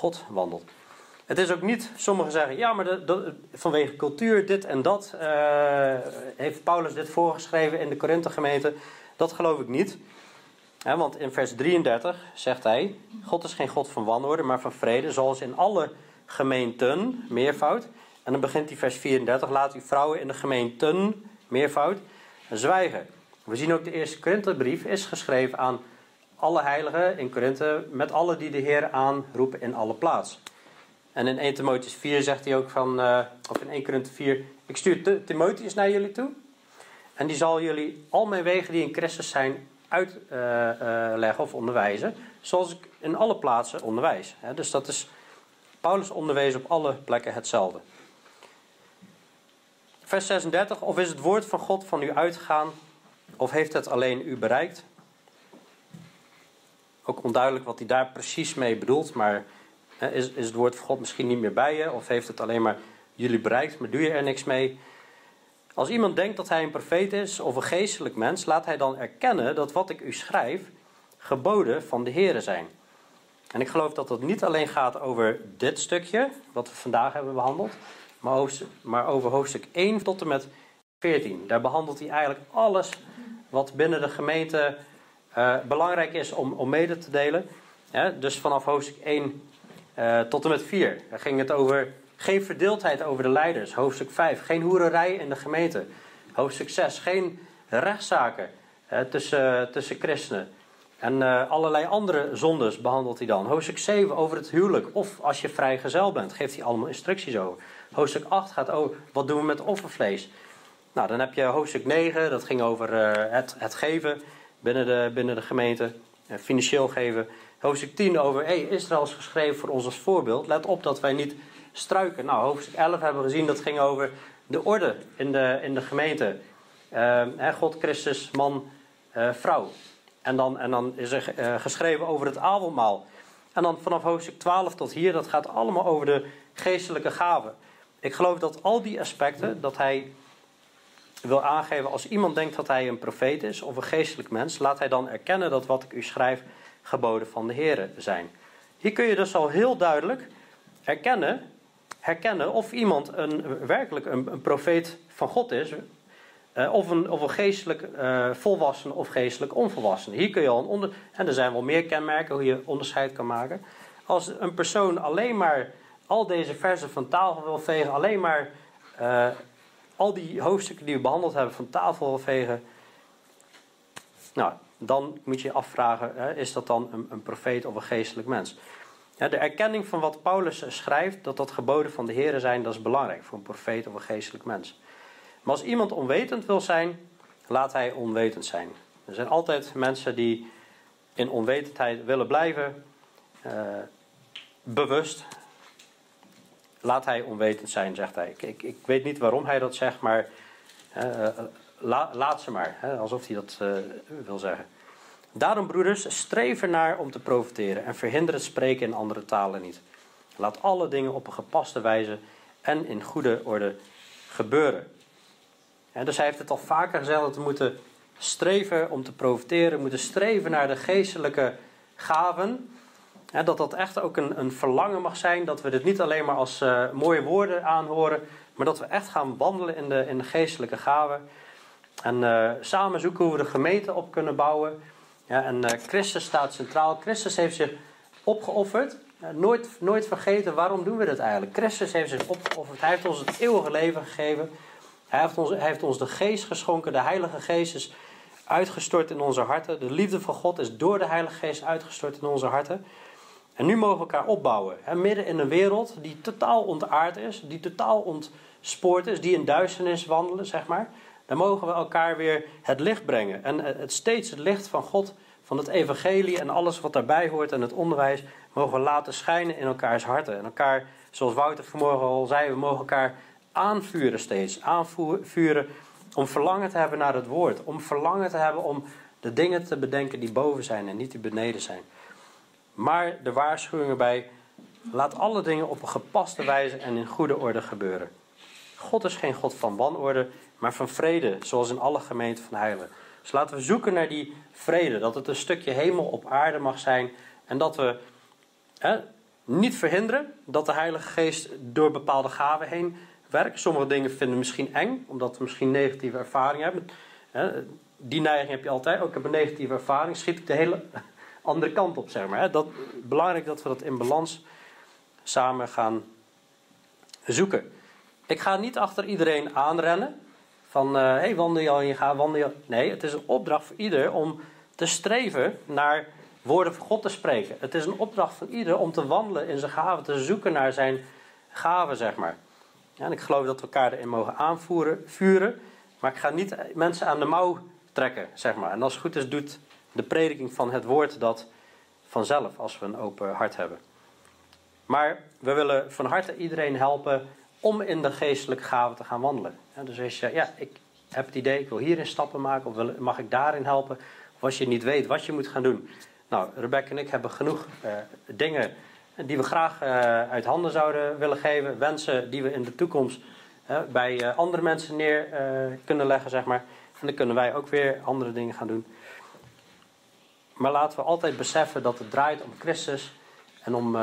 God wandelt. Het is ook niet, sommigen zeggen, ja, maar de, vanwege cultuur, dit en dat, uh, heeft Paulus dit voorgeschreven in de Korinthe gemeente. Dat geloof ik niet. want in vers 33 zegt hij, God is geen God van wanorde, maar van vrede, zoals in alle gemeenten, meervoud. En dan begint hij vers 34, laat uw vrouwen in de gemeenten, meervoud, zwijgen. We zien ook de eerste Korinthebrief is geschreven aan alle heiligen in Korinthe, met alle die de Heer aanroepen in alle plaats. En in 1 Timotheus 4 zegt hij ook van, uh, of in 1 Korinthe 4, ik stuur Timotheus naar jullie toe. En die zal jullie al mijn wegen die in Christus zijn uitleggen uh, uh, of onderwijzen. Zoals ik in alle plaatsen onderwijs. Dus dat is Paulus onderwees op alle plekken hetzelfde. Vers 36. Of is het woord van God van u uitgegaan? Of heeft het alleen u bereikt? Ook onduidelijk wat hij daar precies mee bedoelt. Maar is, is het woord van God misschien niet meer bij je? Of heeft het alleen maar jullie bereikt, maar doe je er niks mee? Als iemand denkt dat hij een profeet is of een geestelijk mens, laat hij dan erkennen dat wat ik u schrijf geboden van de Here zijn. En ik geloof dat het niet alleen gaat over dit stukje, wat we vandaag hebben behandeld, maar maar over hoofdstuk 1 tot en met 14. Daar behandelt hij eigenlijk alles wat binnen de gemeente uh, belangrijk is om, om mede te delen. dus vanaf hoofdstuk 1 uh, tot en met 4 daar ging het over geen verdeeldheid over de leiders. Hoofdstuk 5 geen hoererij in de gemeente. Hoofdstuk 6 geen rechtszaken uh, tussen, tussen christenen. En allerlei andere zondes behandelt hij dan. Hoofdstuk 7 over het huwelijk. Of als je vrijgezel bent, geeft hij allemaal instructies over. Hoofdstuk 8 gaat over wat doen we met offervlees. Nou, dan heb je hoofdstuk 9, dat ging over het, het geven binnen de, binnen de gemeente, eh, financieel geven. Hoofdstuk 10 over hey, Israël is geschreven voor ons als voorbeeld. Let op dat wij niet struiken. Nou, hoofdstuk 11 hebben we gezien dat ging over de orde in de, in de gemeente. Uh, God, Christus, man, uh, vrouw. En dan, en dan is er uh, geschreven over het avondmaal. En dan vanaf hoofdstuk 12 tot hier, dat gaat allemaal over de geestelijke gaven. Ik geloof dat al die aspecten, dat hij wil aangeven als iemand denkt dat hij een profeet is of een geestelijk mens, laat hij dan erkennen dat wat ik u schrijf geboden van de Heer zijn. Hier kun je dus al heel duidelijk erkennen, herkennen of iemand een, werkelijk een, profeet van God is, uh, of, een, of een geestelijk uh, volwassen of geestelijk onvolwassen. Hier kun je al een onder. En er zijn wel meer kenmerken hoe je onderscheid kan maken. Als een persoon alleen maar al deze versen van tafel wil vegen, alleen maar uh, al die hoofdstukken die we behandeld hebben van tafel vegen. Nou, dan moet je je afvragen: hè, is dat dan een, een profeet of een geestelijk mens? Ja, de erkenning van wat Paulus schrijft, dat dat geboden van de Heer zijn, dat is belangrijk voor een profeet of een geestelijk mens. Maar als iemand onwetend wil zijn, laat hij onwetend zijn. Er zijn altijd mensen die in onwetendheid willen blijven, uh, bewust. Laat hij onwetend zijn, zegt hij. Ik, ik, weet niet waarom hij dat zegt, maar uh, la, laat ze maar. Hè, alsof hij dat uh, wil zeggen. Daarom, broeders, streef ernaar om te profiteren en verhinder het spreken in andere talen niet. Laat alle dingen op een gepaste wijze en in goede orde gebeuren. En dus hij heeft het al vaker gezegd dat we moeten streven om te profiteren, moeten streven naar de geestelijke gaven. Dat dat echt ook een, een verlangen mag zijn, dat we dit niet alleen maar als uh, mooie woorden aanhoren, maar dat we echt gaan wandelen in de, in de geestelijke gaven. En uh, samen zoeken hoe we de gemeente op kunnen bouwen. Ja, en uh, Christus staat centraal. Christus heeft zich opgeofferd. nooit, nooit vergeten waarom doen we dat eigenlijk. Christus heeft zich opgeofferd. Hij heeft ons het eeuwige leven gegeven. Hij heeft, ons, hij heeft ons de geest geschonken. De Heilige Geest is uitgestort in onze harten. De liefde van God is door de Heilige Geest uitgestort in onze harten. En nu mogen we elkaar opbouwen. Hè, midden in een wereld die totaal ontaard is, die totaal ontspoord is, die in duisternis wandelen, zeg maar. Dan mogen we elkaar weer het licht brengen. En het steeds het licht van God, van het evangelie en alles wat daarbij hoort en het onderwijs, mogen we laten schijnen in elkaars harten. En elkaar, zoals Wouter vanmorgen al zei, we mogen elkaar aanvuren steeds. Aanvuren om verlangen te hebben naar het woord. Om verlangen te hebben om de dingen te bedenken die boven zijn en niet die beneden zijn. Maar de waarschuwingen bij, laat alle dingen op een gepaste wijze en in goede orde gebeuren. God is geen God van wanorde, maar van vrede, zoals in alle gemeenten van heilen. Dus laten we zoeken naar die vrede, dat het een stukje hemel op aarde mag zijn en dat we hè, niet verhinderen dat de Heilige Geest door bepaalde gaven heen werk. Sommige dingen vinden we misschien eng, omdat we misschien negatieve ervaring hebben. Die neiging heb je altijd. Ook ik heb een negatieve ervaring, schiet ik de hele andere kant op, zeg maar. Dat, belangrijk dat we dat in balans samen gaan zoeken. Ik ga niet achter iedereen aanrennen. Van, hé, uh, hey, wandel je al je gaat wandelen. Nee, het is een opdracht voor ieder om te streven naar woorden van God te spreken. Het is een opdracht van ieder om te wandelen in zijn gaven, te zoeken naar zijn gaven, zeg maar. En ik geloof dat we elkaar erin mogen aanvoeren, vuren. Maar ik ga niet mensen aan de mouw trekken, zeg maar. En als het goed is, doet de prediking van het woord dat vanzelf, als we een open hart hebben. Maar we willen van harte iedereen helpen om in de geestelijke gaven te gaan wandelen. dus als je ja, ik heb het idee, ik wil hierin stappen maken, of mag ik daarin helpen? Of als je niet weet wat je moet gaan doen. Nou, Rebecca en ik hebben genoeg uh, dingen die we graag uh, uit handen zouden willen geven. Wensen die we in de toekomst bij uh, andere mensen neer kunnen leggen, zeg maar. En dan kunnen wij ook weer andere dingen gaan doen. Maar laten we altijd beseffen dat het draait om Christus en om,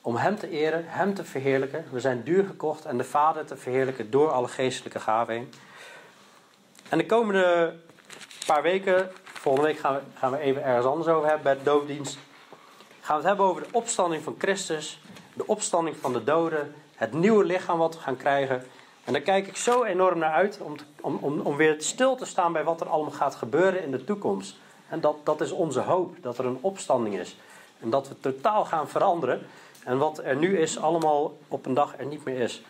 om Hem te eren, Hem te verheerlijken. We zijn duur gekocht en de Vader te verheerlijken door alle geestelijke gaven heen. En de komende paar weken, volgende week gaan we, gaan we even ergens anders over hebben bij de doopdienst gaan we het hebben over de opstanding van Christus, de opstanding van de doden, het nieuwe lichaam wat we gaan krijgen. En daar kijk ik zo enorm naar uit om, om, om, om weer stil te staan bij wat er allemaal gaat gebeuren in de toekomst. En dat, dat is onze hoop, dat er een opstanding is. En dat we totaal gaan veranderen. En wat er nu is, allemaal op een dag er niet meer is.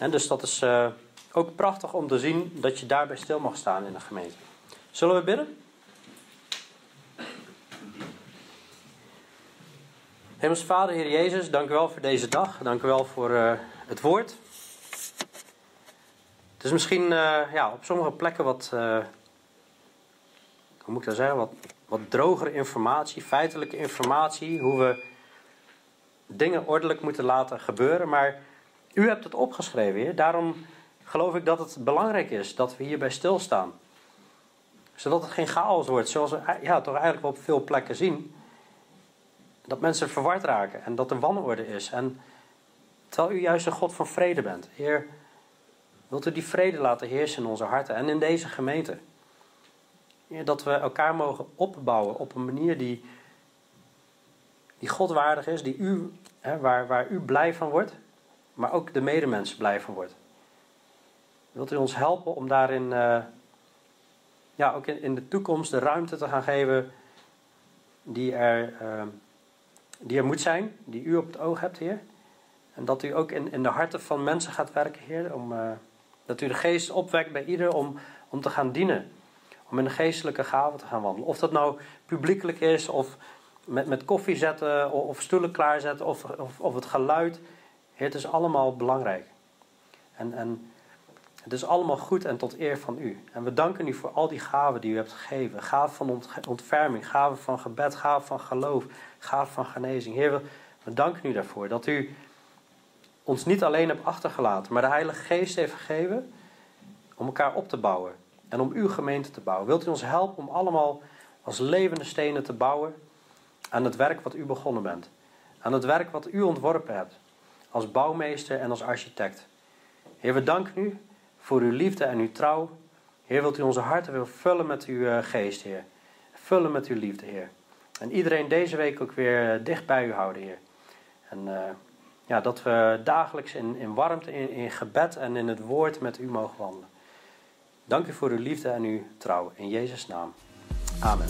En dus dat is uh, ook prachtig om te zien dat je daarbij stil mag staan in de gemeente. Zullen we bidden? Hemels Vader, Heer Jezus, dank u wel voor deze dag. Dank u wel voor uh, het woord. Het is misschien uh, ja, op sommige plekken wat, hoe moet ik dat zeggen, wat, wat drogere informatie, feitelijke informatie, hoe we dingen ordelijk moeten laten gebeuren. Maar u hebt het opgeschreven, Heer. Daarom geloof ik dat het belangrijk is dat we hierbij stilstaan. Zodat het geen chaos wordt, zoals we ja, toch eigenlijk op veel plekken zien. Dat mensen verward raken en dat er wanorde is. En terwijl u juist een God van vrede bent. Heer, wilt u die vrede laten heersen in onze harten en in deze gemeente. Dat we elkaar mogen opbouwen op een manier die, die Godwaardig is, die u, hè, waar, waar u blij van wordt, maar ook de medemens blij van wordt. Wilt u ons helpen om daarin, uh, ja, ook in, in, de toekomst de ruimte te gaan geven die er, uh, die er moet zijn, die u op het oog hebt, Heer. En dat u ook in, in de harten van mensen gaat werken, Heer. Om, uh, dat u de geest opwekt bij ieder om, om te gaan dienen. Om in de geestelijke gave te gaan wandelen. Of dat nou publiekelijk is, of met, met koffie zetten, of, of stoelen klaarzetten, of, of, of het geluid. Het is allemaal belangrijk. En, en het is allemaal goed en tot eer van u. En we danken u voor al die gaven die u hebt gegeven. Gaven van ontferming, gaven van gebed, gaven van geloof, gaven van genezing. Heer, we, we danken u daarvoor dat u ons niet alleen hebt achtergelaten, maar de Heilige Geest heeft gegeven om elkaar op te bouwen en om uw gemeente te bouwen. Wilt u ons helpen om allemaal als levende stenen te bouwen aan het werk wat u begonnen bent? Aan het werk wat u ontworpen hebt, als bouwmeester en als architect. Heer, we danken u voor uw liefde en uw trouw. Heer, wilt u onze harten wil vullen met uw eh, geest, Heer. Vullen met uw liefde, Heer. En iedereen deze week ook weer eh, dicht bij u houden, Heer. En uh, ja, dat we dagelijks in, in warmte, in, in gebed en in het woord met u mogen wandelen. Dank u voor uw liefde en uw trouw. In Jezus' naam. Amen.